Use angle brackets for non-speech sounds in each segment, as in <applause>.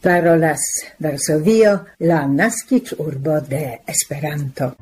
parolas Varsovio, la nascic urbo de Esperanto.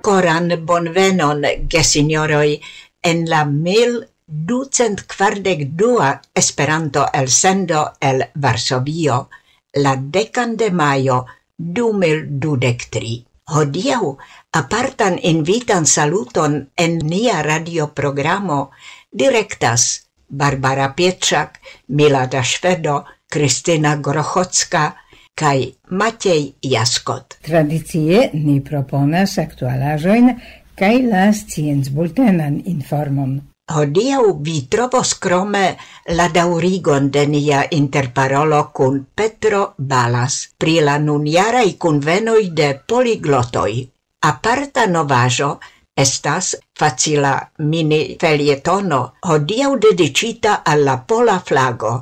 Coran bonvenon, gesignoroi, en la mil ducent quardec dua Esperanto el sendo el Varsovio la decan de maio du mil dudec tri. Hodiau apartan invitan saluton en nia radioprogramo directas Barbara Pietrzak, Milada Švedo, Kristina Grochocka kaj Matej Jaskot. Tradicie ni proponas aktualaĵojn kaj la sciencbultenan informon. Hodiau vi trovos crome la daurigon de nia interparolo cun Petro Balas pri la nuniaraj kunvenoj de poliglotoj. Aparta novaĵo estas facila mini felietono hodiau dedicita alla pola flago.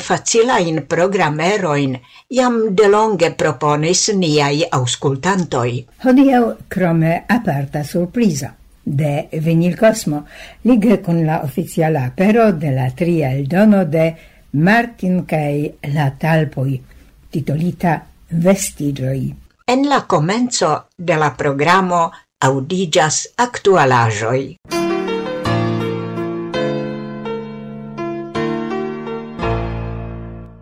facila in programeroin jam delonge proponis niai auscultantoi. Hodiau crome aparta surprizo de Venil Cosmo, lige con la oficiala apero de la tria eldono de Martin Kay la Talpoi, titolita Vestigioi. En la comenzo de la programo audigas actualajoi.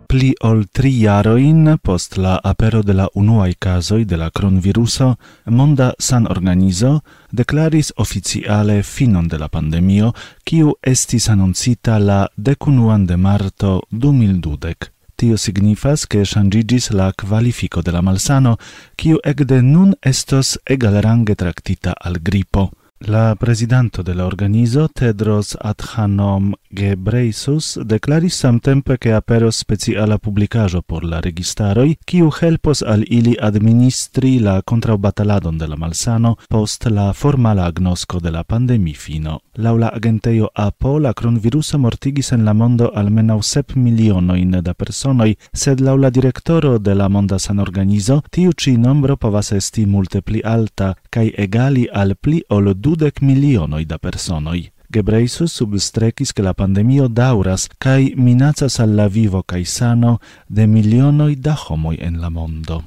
pli ol tri jaroin post la apero de la unuae casoi de la cronviruso, Monda San Organizo declaris oficiale finon de la pandemio, kiu estis annoncita la decunuan de marto 2012. Tio signifas che shangigis la qualifico de la malsano, kiu de nun estos egalrange tractita al gripo. La presidente de la organizo, Tedros Adhanom Ghebreyesus, declaris samtempe che aperos speciala publicajo por la registaroi, kiu helpos al ili administri la contraubataladon de la malsano post la formala agnosco de la pandemi fino. Laula agenteio APO, la cronviruso mortigis en la mondo almenau sep milionoin da personoi, sed laula directoro de la monda san organizo, tiu ci nombro povas esti multe pli alta, kai egali al pli ol du dudek milionoj da personoj. Gebreisus substrekis che la pandemio dauras kai minacas alla vivo kai sano de milionoi da homoi en la mondo.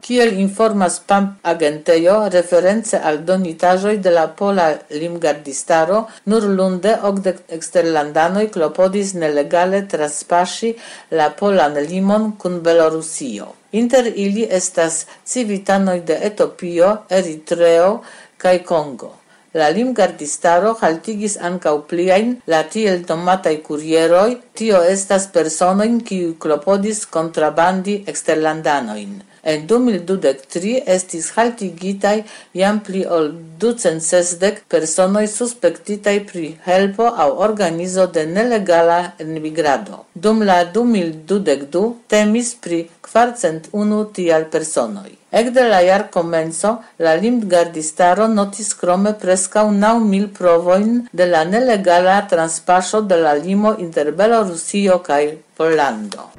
Kiel informas PAM agentejo, reference al donitajoj de la pola limgardistaro, nur lunde okdek eksterlandanoj klopodis nelegale traspasi la polan limon kun Belorusio. Inter ili estas civitanoj de Etopio, Eritreo kaj Kongo. La limgardistaro haltigis ankaŭ pliajn la tiel nomataj kurieroj, tio estas personojn kiuj klopodis kontrabandi eksterlandanojn en 2023 estis haltigitaj jam pli ol 260 personoj suspektitaj pri helpo aŭ organizo de nelegala enmigrado. Dum la 2022 temis pri kvarcent unu tial personoj. Ekde la jar komenco, la Limgardistaro notis krome preskaŭ 9.000 provoin provojn de la nelegala transpaŝo de la limo inter Belorusio kaj Pollando.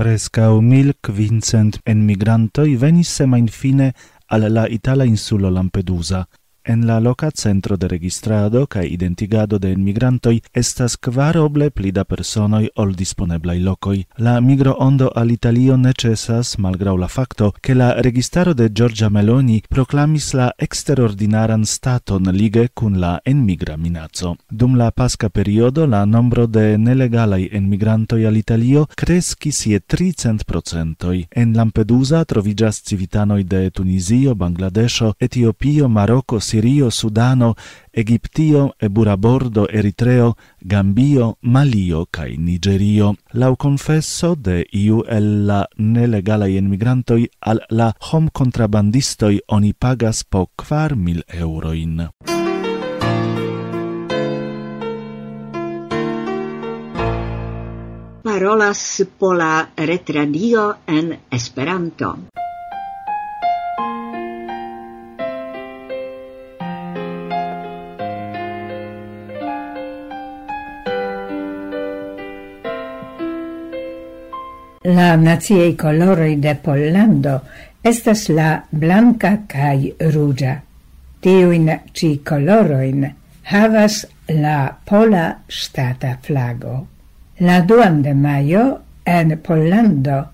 prescau mil quincent emigrantoi venis semain fine al la Itala insulo Lampedusa, En la loca centro de registrado kaj identigado de enmigrantoj estas kvar oble pli da personoj ol disponeblaj lokoj. La migro ondo al Italio ne ĉesas malgraŭ la fakto, ke la registaro de Giorgia Meloni proklamis la eksterordinaran staton lige kun la enmigra minaco. Dum la paska periodo la nombro de nelegalaj enmigrantoj al Italio kreskis je 300%. En Lampedusa troviĝas civitanoj de Tunizio, Bangladesho, Etiopio, Maroko, Sirio, Sudano, Egiptio, Eburabordo, Eritreo, Gambio, Malio cae Nigerio. Lau confesso de iu el la nelegalai emigrantoi al la hom contrabandistoi oni pagas po kvar mil eurojn. Parolas pola retradio en Esperanto. La naziei coloroi de Pollando estas la blanca cae rugia. Tiuin ci coloroin havas la pola stata flago. La duan de maio en Pollando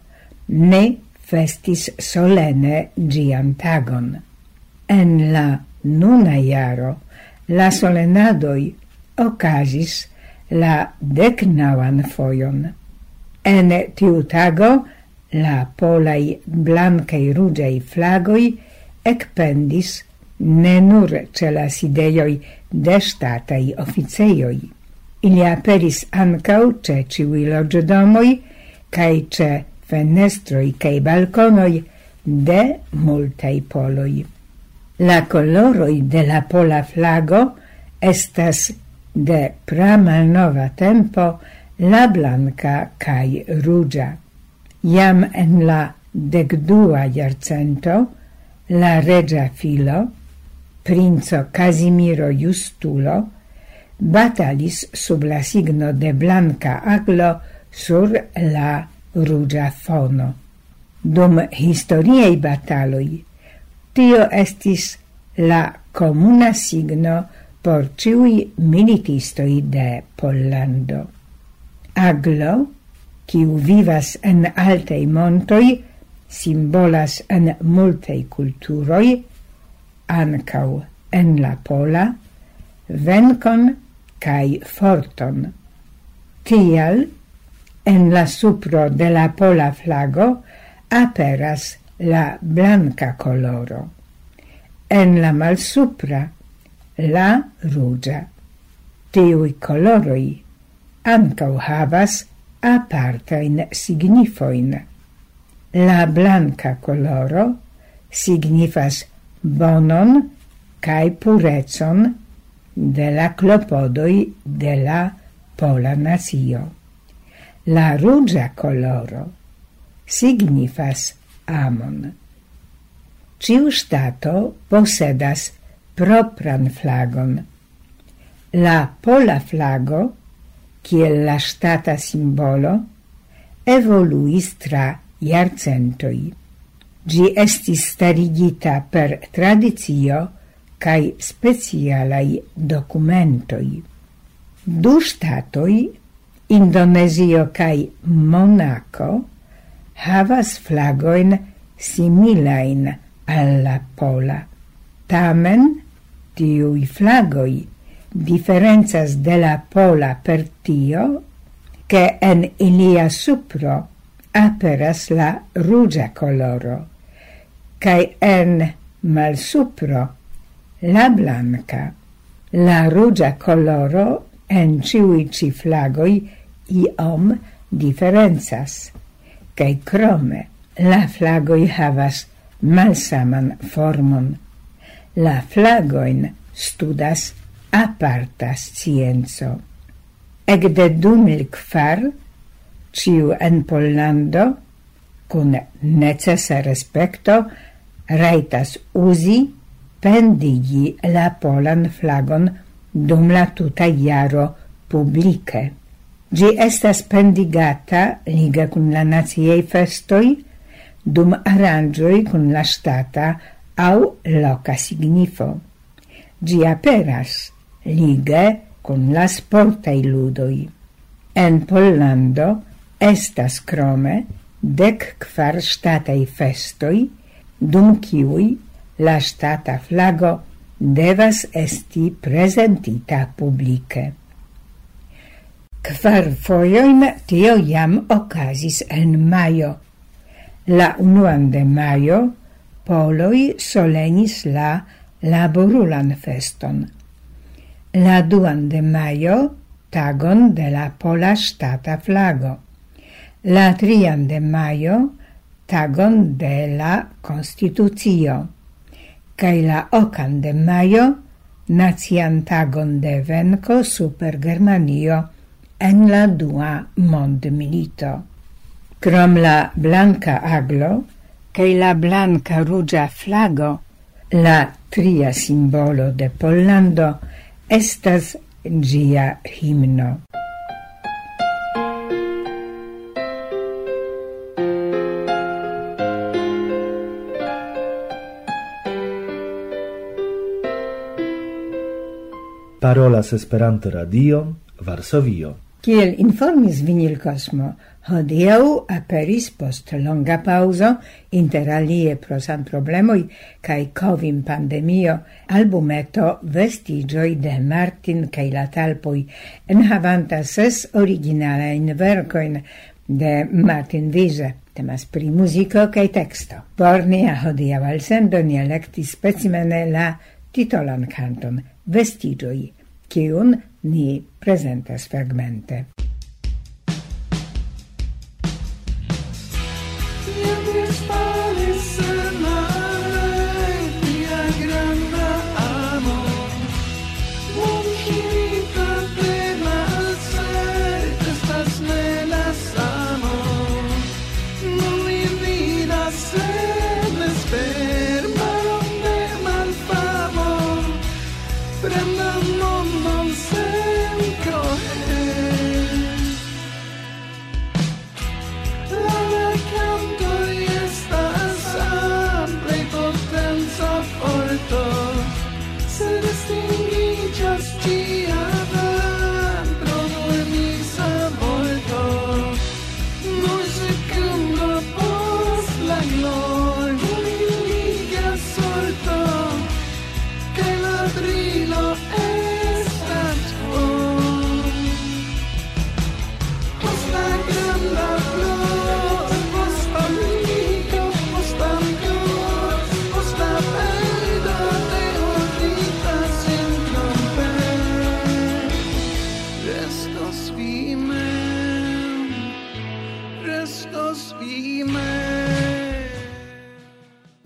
ne festis solene gian tagon. En la nuna iaro la solenadoi ocasis la decnavan foion. En tiu tago la polai blancai rugiai flagoi ecpendis ne nur ce la sideioi de statai officeioi. Ili aperis ancau ce ciui logiodomoi, cae ce fenestroi cae balconoi de multai poloi. La coloroi de la pola flago estas de pramalnova tempo la blanca cae rugia. Iam en la decdua iarcento, la regia filo, princo Casimiro Justulo, batalis sub la signo de blanca aglo sur la rugia fono. Dum historiei bataloi, tio estis la comuna signo por ciui militistoi de Pollando. Aglo, quiu vivas en altei montoi, simbolas en multei culturoi, ancau en la pola, vencon cae forton. Tial, en la supro de la pola flago aperas la blanca coloro, en la malsupra la rugia. Tiui coloroi ancau havas apartain signifoin. La blanca coloro signifas bonon cae purecon de la clopodoi de la pola nacio. La rugia coloro signifas amon. Ciu stato posedas propran flagon. La pola flago kiel la stata simbolo, evoluis tra iarcentoi. Gi estis starigita per tradizio cae specialai documentoi. Du statoi, Indonesio cae Monaco, havas flagoin similain alla pola. Tamen, tiui flagoi differenzas de la pola per tio, che en ilia supro aperas la rugia coloro, cae en mal supro la blanca. La rugia coloro en ciui ci flagoi iom differenzas, cae crome la flagoi havas malsaman formon. La flagoin studas aparta scienco. Ecde du mil kvar, ciu en Pollando, cun necessa respecto, raitas usi pendigi la polan flagon dum la tuta iaro publice. Gi estas pendigata liga cun la naziei festoi, dum arangioi cun la stata au loca signifo. Gi aperas lige con la sportai ludoi. En Pollando estas crome dec quar statai festoi, dum ciui la stata flago devas esti presentita publice. Kvar foioin tio jam ocasis en maio. La unuan de maio poloi solenis la laborulan feston la duan de maio, tagon de la pola stata flago, la trian de maio, tagon de la Constitucio, kaj la ocan de maio, nazian tagon de venko super Germanio en la dua mond milito. Krom la blanca aglo kaj la blanca rugia flago, la tria simbolo de Pollando estas gia himno. Parolas Esperanto Radio, Varsovio. Kiel informis Vinil Cosmo, hodiau aperis post longa pauso, inter alie pro san problemoi cae covim pandemio, albumeto Vestigioi de Martin cae la Talpoi, enhavanta ses originalain vercoin de Martin Vise. Temas pri musico cae texto. Bornea hodiau al sendo ni electis specimene la titolan canton Vestigioi, kiun ni presentas fragmente. estos vime.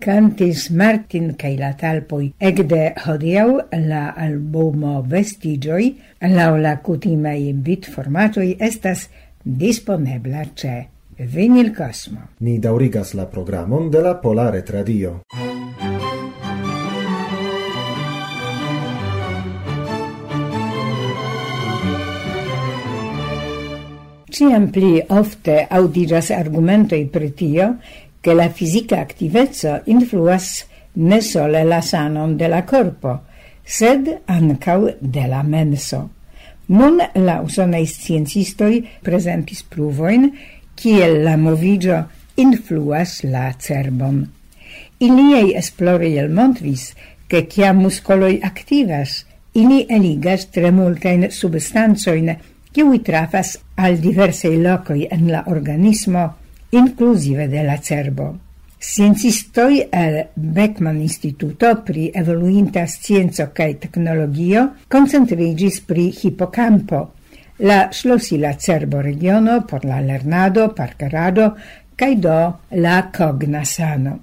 Cantis Martin cae la talpoi egde hodiau la albumo Vestigioi lau la cutimei bit formatoi estas disponebla ce Vinil Cosmo. Ni daurigas la programon de la Polare Tradio. Ciam pli ofte audiras argumentoi pritio, che la fisica activezzo influas ne sole la sanon de la corpo, sed ancau de la menso. Nun la usonei sciencistoi presentis pruvoin kiel la movigio influas la cerbon. Iliei esplore el montris che ciam muscoloi activas, ili eligas tre multain substanzoin kiui trafas al diversei locoi en la organismo, inclusive de la cerbo. Sciencistoi el Beckman Instituto pri evoluinta scienzo cae teknologio concentrigis pri hipocampo, la schlossila cerbo regiono por la lernado, parkerado cae do la cogna sano.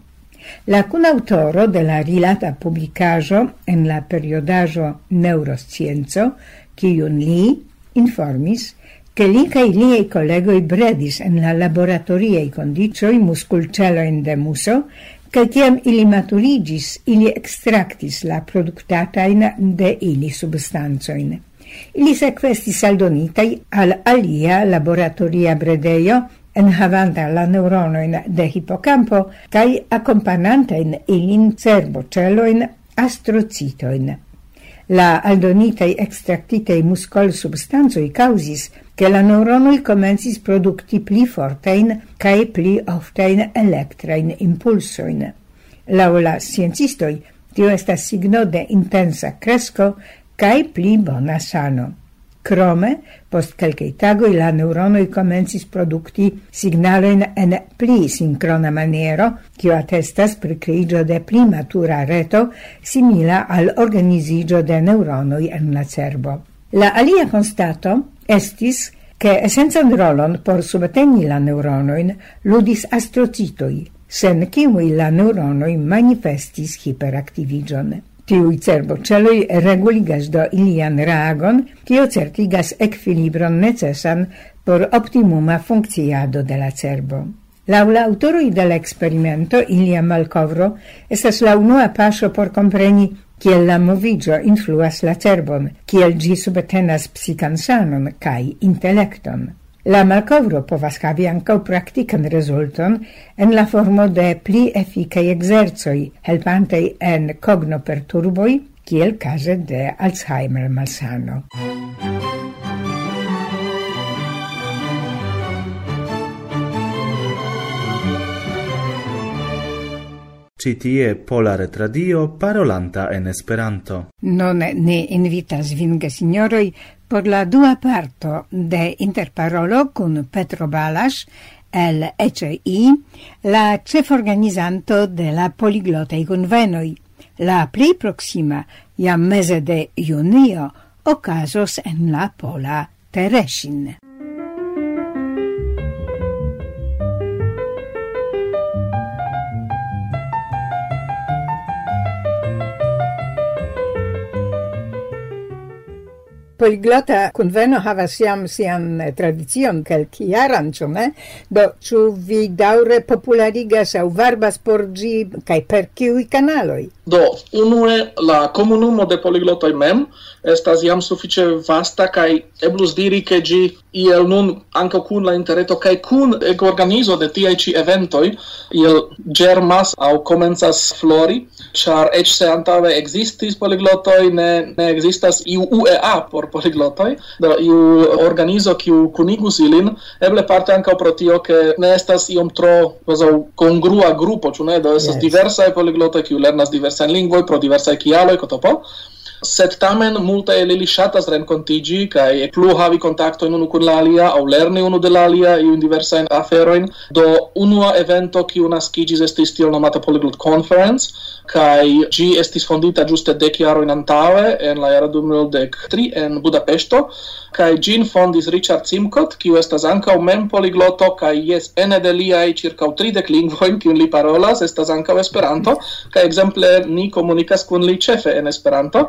La cunautoro de la rilata publicajo en la periodajo Neuroscienco, kiun li informis che li cae liei collegoi bredis en la laboratoriei condicioi musculceloin de muso, che tiam ili maturigis, ili extractis la productatain de ili substanzoin. Ili sequestis aldonitai al alia laboratoria bredeio en havanta la neuronoin de hippocampo cae accompagnantain ilin cerboceloin astrocitoin la aldonitai extractitei muscol substanzoi causis che la neuronoi komencis producti pli fortein cae pli oftein electrain impulsoin. Laula la tio estas signo de intensa cresco cae pli bona sano. Krome, post quelcae tagoi la neuronoi comencis produkti signaloin en pli sincrona maniero, kio attestas pri creigio de pli matura reto, simila al organizigio de neuronoi en la cerbo. La alia constato estis che essenzian rolon por subteni la neuronoin ludis astrocitoi, sen kiui la neuronoi manifestis hiperaktivigion. Tiuj cerboceloj reguligas do ilian reagon, kio certigas equilibron necesan por optimuma funkciado de la cerbo. Laula la aŭtoroj de la ilia malkovro estas la unua paŝo por kompreni kiel la movigio influas la cerbon, kiel ĝi subtenas psikan sanon kaj intelekton. La malcovro povas havi ankaŭ praktikan rezulton en la formo de pli efikaj ekzercoj, helpantaj en kognoperturboj, kiel kaze de Alzheimer malsano. Citie polare tradio parolanta en Esperanto. Non ne invitas vin gesinjoroj por la dua parto de interparolo kun Petro Balas el ECI, la ĉeforganizanto de la poliglotei convenoi. La pli proxima, jam meze de junio, okazos en la Pola Tereŝin. Poliglota conveno havas jam sian eh, tradicion kelkjaran, ĉu ne? Do ĉu vi daŭre popularigas aŭ varbas por ĝi kaj per kiuj kanaloj? Do, unue la komunumo de poliglotoj mem estas jam sufiĉe vasta kaj eblus diri ke ĝi iel nun ankaŭ kun la interreto kaj kun organizo de tiaj ĉi eventoj iel germas aŭ komencas flori char eĉ se antaŭe ekzistis poliglotoj, ne ne ekzistas iu UEA por poliglotoi do iu organizo kiu kunigus ilin, eble parte ankaŭ pro tio ke ne estas iom tro kvazaŭ kongrua grupo, ĉu ne? Do estas yes. diversaj poliglotoj kiu lernas diversajn lingvoj pro diversaj kialoj, kotopo sed tamen multa el ili ŝatas renkontiĝi kaj plu havi kontaktojn unu kun la alia aŭ lerni unu de la alia iujn diversajn aferojn. Do unua evento kiu naskiĝis estis tiel nomata Polyglot Conference kaj ĝi estis fondita ĝuste dek jarojn antaŭe en la jaro 2013 en Budapeŝto kaj ĝin fondis Richard Simcott, kiu estas ankaŭ mem poligloto kaj jes ene de liaj ĉirkaŭ 30 lingvojn kiun li parolas estas ankaŭ Esperanto kaj ekzemple ni komunikas kun li ĉefe en Esperanto.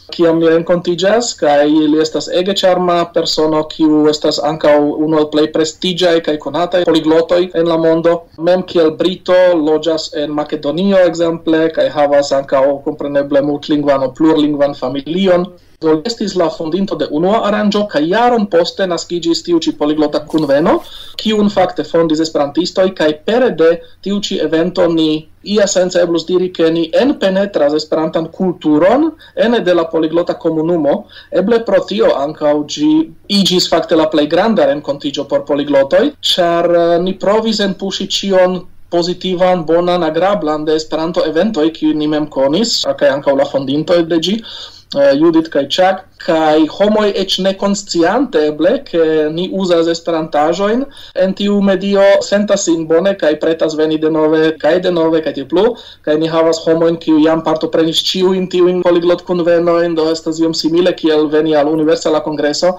kiam mi renkontiĝas kaj li estas ege ĉarma persono kiu estas ankaŭ unu el plej prestiĝaj kaj konataj poliglotoj en la mondo. Mem kiel brito loĝas en Makedonio ekzemple kaj havas ankaŭ kompreneble multlingvan aŭ plurlingvan familion. Do estis la fondinto de unua aranĝo kaj jaron poste naskiĝis tiu ĉi poliglota kunveno, kiun fakte fondis esperantistoj kaj pere de tiu ĉi evento ni ia sense eblus diri ke ni enpenetras esperantan kulturon ene de la poliglota komunumo, eble pro tio ankaŭ ĝi iĝis fakte la plej granda renkontiĝo por poliglotoj, ĉar eh, ni provis enpuŝi ĉion positivan, bonan, agrablan de Esperanto eventoj, kiuj ni mem konis, eh, kaj ankaŭ la fondintoj de ĝi, Eh, Judit kaj Chuck. Kaj homoj eĉ ne konsciante eble ke ni uzas esperantaĵojn. En tiu medio sentas sin bone kaj pretas veni denove kaj denove kaj tiel plu kaj ni havas homojn kiu jam partoprenis ĉiujn tiujn poliglot kunvenojn do estas iom simile kiel veni al universala kongreso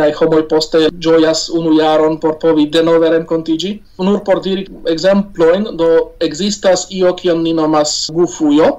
kai homoi poste joyas unu jaron por povi denove renkontiĝi. Nur por diri ekzemplojn, do existas io kion ni nomas gufujo,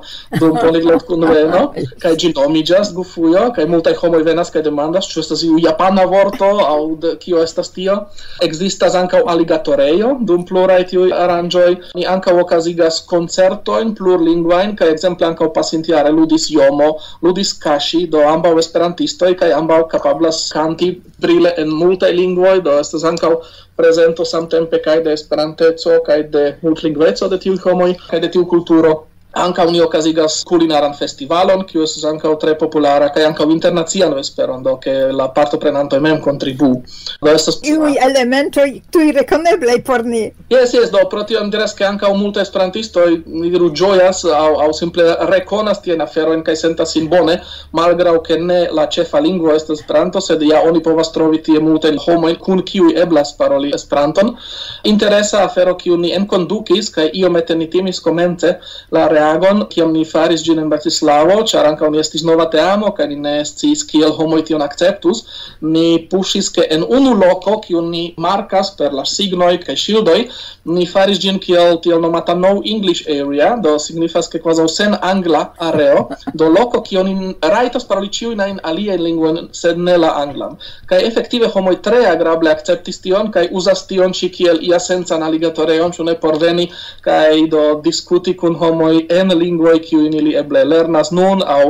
dum poliglot kunveno, kai gi nomigas gufujo, kai multai homoi venas kai demandas ĉu estas iu japana vorto aŭ de, kio estas tio. existas ankaŭ aligatorejo, dum pluraj tiuj aranĝoj ni ankaŭ okazigas koncertojn plurlingvajn kaj ekzemple ankaŭ pasintjare ludis Jomo, ludis Kaŝi, do ambaŭ esperantistoj kaj ambaŭ kapablas kanti brile en multaj lingvoj, do estas ankaŭ prezento samtempe kaj de Esperanteco kaj de multlingveco de tiuj homoj kaj de tiu kulturo. Anca oni ocasigas culinaran festivalon, kiu estas anca tre populara kaj ankaŭ internazian vesperon, do ke la parto prenanto mem kontribu. Do estes... Iui elementoi tui reconeblei por ni. Yes, yes, do pro tio mi diras ke ankaŭ multaj esperantistoj iru gioias au, au simple rekonas tien aferojn kaj sentas sin bone, malgrau ke ne la cefa lingua estas Esperanto, sed ja oni povas trovi tie multe homojn kun kiuj eblas paroli Esperanton. Interesa afero kiu ni enkondukis kaj io ni timis komence la reagon kiam ni faris gin en Bratislavo, ĉar ankaŭ ni estis nova teamo kaj ni ne sciis kiel homoj tion akceptus, ni puŝis ke en unu loko, kiun ni markas per la signoj kaj ŝildoj, ni faris gin kiel tiel nomata No English Area, do signifas ke kvazaŭ sen angla areo, do loko kion ni rajtas paroli ĉiujn ajn aliajn lingvojn, sed ne la anglan. Kaj efektive homoj tre agrable akceptis tion kaj uzas tion ĉi kiel ia sencan aligatoreon, ĉu ne por veni kaj do diskuti kun homoj en lingvoj kiu ili eble lernas nun aŭ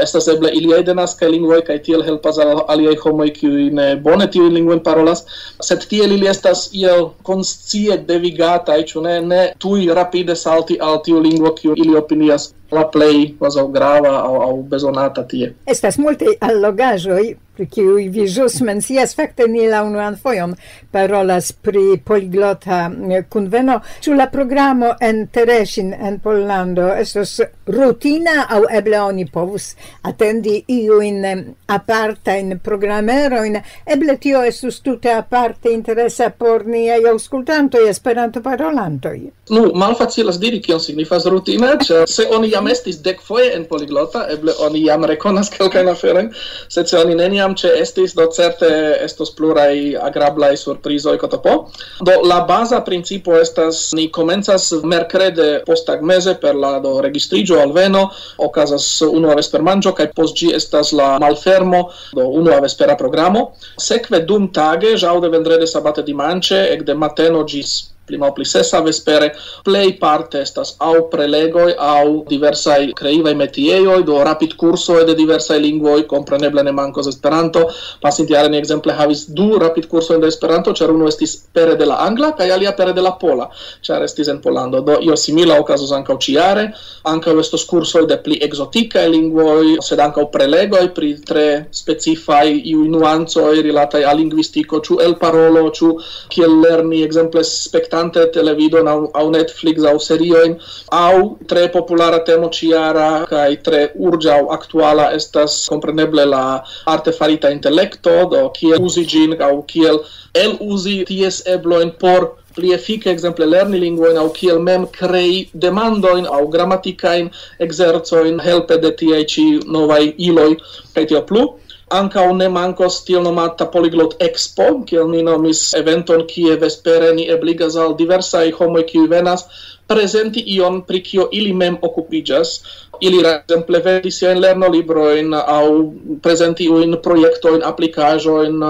estas eble iliaj denaskaj lingvoj kaj tiel helpas al aliaj homoj kiu ne bone tiu lingvojn parolas. Sed tiel ili estas iel konscie devigata ĉu ne? Ne tuj rapide salti al tiu lingvo kiu ili opinias la play was au grava au, au besonata tie. Estas multe allogajoi, pri kiui vi jus mencias, fakte ni la unuan fojon parolas pri poliglota mm, kunveno, ĉu la programo en Tereŝin en Pollando estos rutina au eble oni povus atendi iujn mm, programero in eble tio estus tute aparte interesa por niaj aŭskultantoj, Esperanto-parolantoj. Nu, malfacilas diri kion signifas rutina, ĉar se oni jam estis dekfoje en poliglota, eble oni jam rekonas kelkain aferen, sed se oni neniam ce estis, do certe estos plurai agrablai surprizoi kotopo. Do la baza principo estas ni comenzas mercrede postag posttagmeze per la do registriĝo alveno, okazas unua vespermanĝo kaj post gi estas la malfermo, do unua vespera programo. Sekve dum tage, jaude vendrede, sabate, dimanche, ec de mateno gis prima o pli sesa vespere, plei parte estas au prelegoi au diversai creivai metieioi, do rapid curso de diversai lingvoi, compreneble ne mancos Esperanto, pasintiare ni exemple havis du rapid curso de Esperanto, cer uno estis pere de la Angla, kai alia pere de la Pola, cer estis en Polando, do io simila ocasos ancau ciare, ancau estos curso de pli exoticae lingvoi, sed ancau prelegoi pri tre specifai iui nuanzoi rilatai a linguistico, ciu el parolo, ciu kiel lerni exemple spectatori, vidante televidon au, au Netflix au serioin. Au tre populara temo ciara kai tre urgia au actuala estas compreneble la arte farita intellecto do kiel uzi gin au kiel el uzi ties ebloin por pli efike ekzemple lerni lingvojn aŭ kiel mem krei demandojn aŭ gramatikajn ekzercojn helpe de tiaj ĉi novaj iloj kaj tio plu anca ne mankos tiel nomata Polyglot Expo, kiel ni nomis eventon, kie vespere ni ebligas al diversai homoi kiu venas, prezenti ion pri kio ili mem okupigas, ili exemple vendis siajn in aŭ prezentiujn in aplikaĵojn,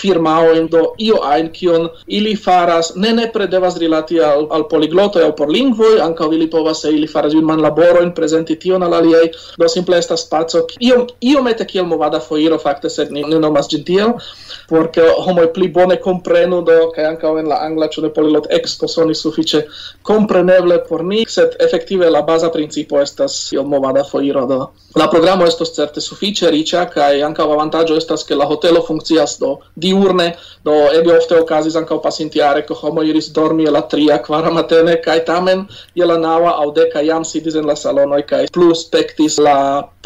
firmaojn, do io ein kion ili faras, ne ne predevas rilati al, al poliglotoj aŭ por lingvoj, ankaŭ ili povas se ili faras man laborojn, presenti tion al aliaj, do simple estas io io mete kiel movada foiro fakte, sed ni ne nomas ĝin porque homo ke pli bone comprenu do ke ankaŭ en la angla ĉu ne polilot expo soni sufiĉe compreneble por ni, sed efektive la baza principo estas io movada foiro do la programo estos certe sufiĉe riĉa kaj ankaŭ avantaĝo estas ke la hotelo funkcias do diurne do eble ofte okazis ankaŭ pasintjare ke homoj iris dormi la tria kvara matene kaj tamen je la naŭa aŭ deka jam sidis en la salonoj kaj plu spektis la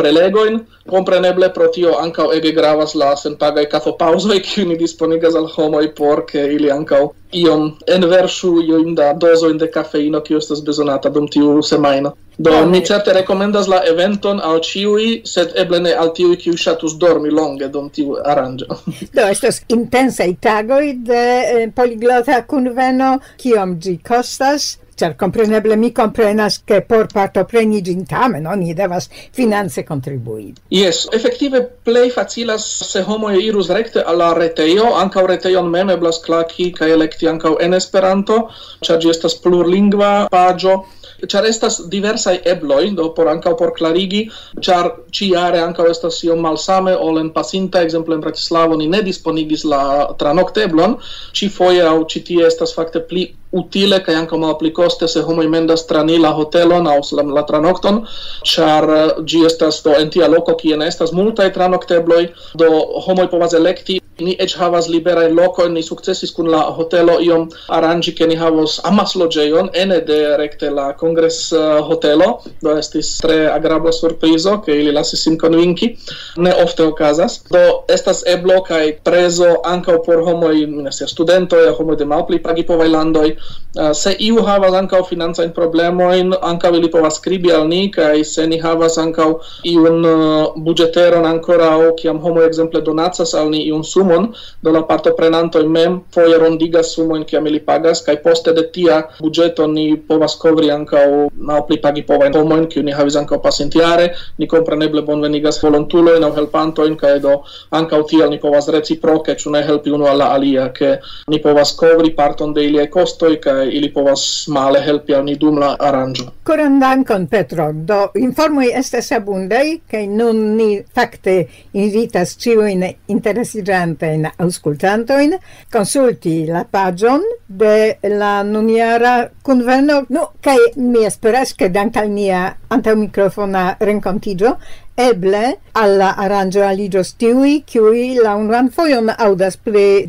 prelegojn compreneble pro tio ankaŭ ege gravas la senpagaj kafopaŭzoj <laughs> kiuj ni disponigas al homoj por ke ili ankaŭ iom enverŝu iom da dozojn de kafeino kiu estas bezonata dum tiu semajno. Do no, mi certe recomendas la eventon al ciui, sed eble ne al tiui kiuj shatus dormi longe dum tiu aranjo. <laughs> do estas intensei tagoi de eh, poliglota kunveno, kiom gi costas, Ĉar kompreneble mi komprenas, ke por partopreni ĝin tamen oni devas finance kontribui. Jes, efektive plej facilas se homoj irus rekte al la retejo, ankaŭ retejon mem eblas klaki kaj elekti ankaŭ en Esperanto, ĉar ĝi estas plurlingva paĝo. Char estas diversai ebloi, do por ankaŭ por clarigi, char ciare ancao estas iom malsame, ol en pasinta, exemple en Bratislavo, ni ne disponigis la tranokteblon, ci foie au citie estas fakte pli utile kaj ankaŭ malpli koste se homoj mendas trani la hotelon aŭ la, la tranokton, ĉar eh, ĝi estas do en tia loko kie ne estas multaj tranoktebloj, do homoj povas elekti ni eĉ havas liberaj lokojn, ni sukcesis kun la hotelo iom aranĝi, ke ni havos amasloĝejon ene de rekte la kongres eh, hotelo, do estis tre agrabla surprizo, ke ili lasis sin konvinki, ne ofte okazas. Do estas eblo kaj prezo ankaŭ por homoj, ne studentoj, homoj de malpli pagipovaj landoj, Eh, se iu havas ankaŭ financajn problemojn, ankaŭ ili povas skribi al ni kaj se ni havas ankaŭ iun eh, buĝeteron ankoraŭ kiam homo ekzemple donacas al ni iun sumon, do la partoprenantoj mem foje rondigas sumojn kiam ili pagas kaj poste de tia budgeto ni povas kovri ankaŭ aŭ plipagi povajn homojn kiu ni havis ankaŭ pasintjare, ni kompreneble bonvenigas volontulojn aŭ helpantojn kaj do ankaŭ tial ni povas reciproke ĉu ne helpi unu al la alia ke ni povas kovri parton de iliaj kostoj projektoj kaj ili povas male helpi al ni dum la aranĝo. Koran dankon Petro. Do informoj estas abundaj kaj nun ni fakte invitas ĉiujn interesiĝantajn aŭskultantojn konsulti la paĝon de la nunjara kunveno. Nu kaj mi esperas ke dank al nia antaŭ microfona rencontigio, eble alla arrangio aligio stiui qui la unuan foion audas pri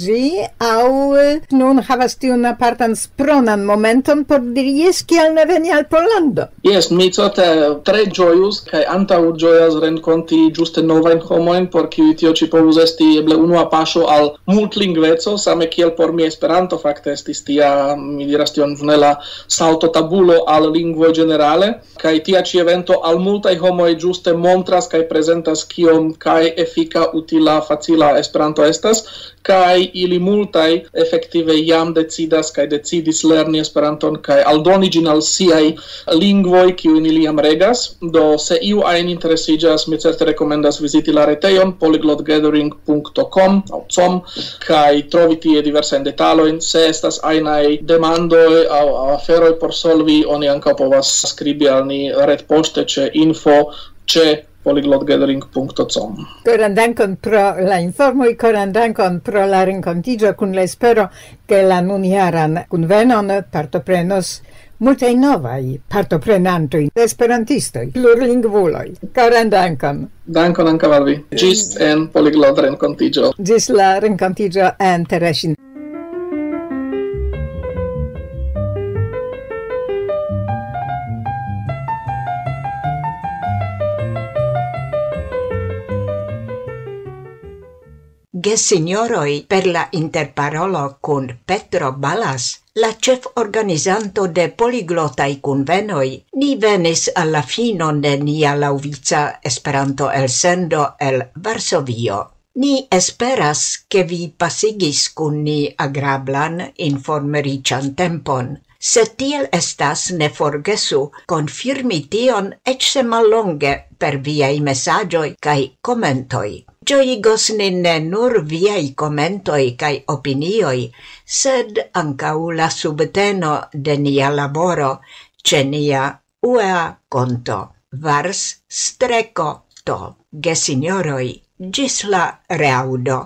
au nun havas tiun apartan spronan momenton por diri jes kial ne veni al Pollando. Yes, mi certe tre ĝojus kaj antaŭ gioias renconti giuste novain homojn, por qui tio ci povus esti eble unua pasio al multlingveco, same kiel por mi Esperanto fakte estis tia, mi diras tion vnela salto tabulo al lingvo generale kai tia ci evento al multaj homoj ĝuste montras kaj prezentas kiom kaj efika, utila, facila Esperanto estas kaj ili multaj efektive jam decidas kaj decidis lerni Esperanton kaj aldoni ĝin al siaj lingvoj kiujn ili jam regas. Do se iu ajn interesiĝas, mi certe rekomendas viziti la retejon polyglotgathering.com aŭ com kaj trovi tie diversajn detalojn. Se estas ajnaj demandoj aŭ aferoj por solvi, oni ankaŭ povas skribi al ni ret et poste ce info ce polyglotgathering.com Coran dankon pro la informoi, coran dankon pro la rencontigio cun la espero che la nuniaran cunvenon partoprenos multai novai partoprenantoi esperantistoi, plurlingvuloi. Coran dankon! Dankon anca valvi! Gis en polyglot rencontigio! Gis la rencontigio en Teresin! Gesignoroi per la interparolo con Petro Balas, la chef organizanto de poliglotai convenoi, ni venis alla fino de nia lauvica Esperanto el sendo el Varsovio. Ni esperas che vi pasigis kun ni agrablan informerician tempon, se tiel estas ne forgesu confirmi tion ec se mallonge per viei messagioi cae commentoi. Gioigos nin ne nur viei commentoi cae opinioi, sed ancau la subteno de nia laboro ce nia UEA conto. Vars streco to, gesignoroi, gis la reaudo.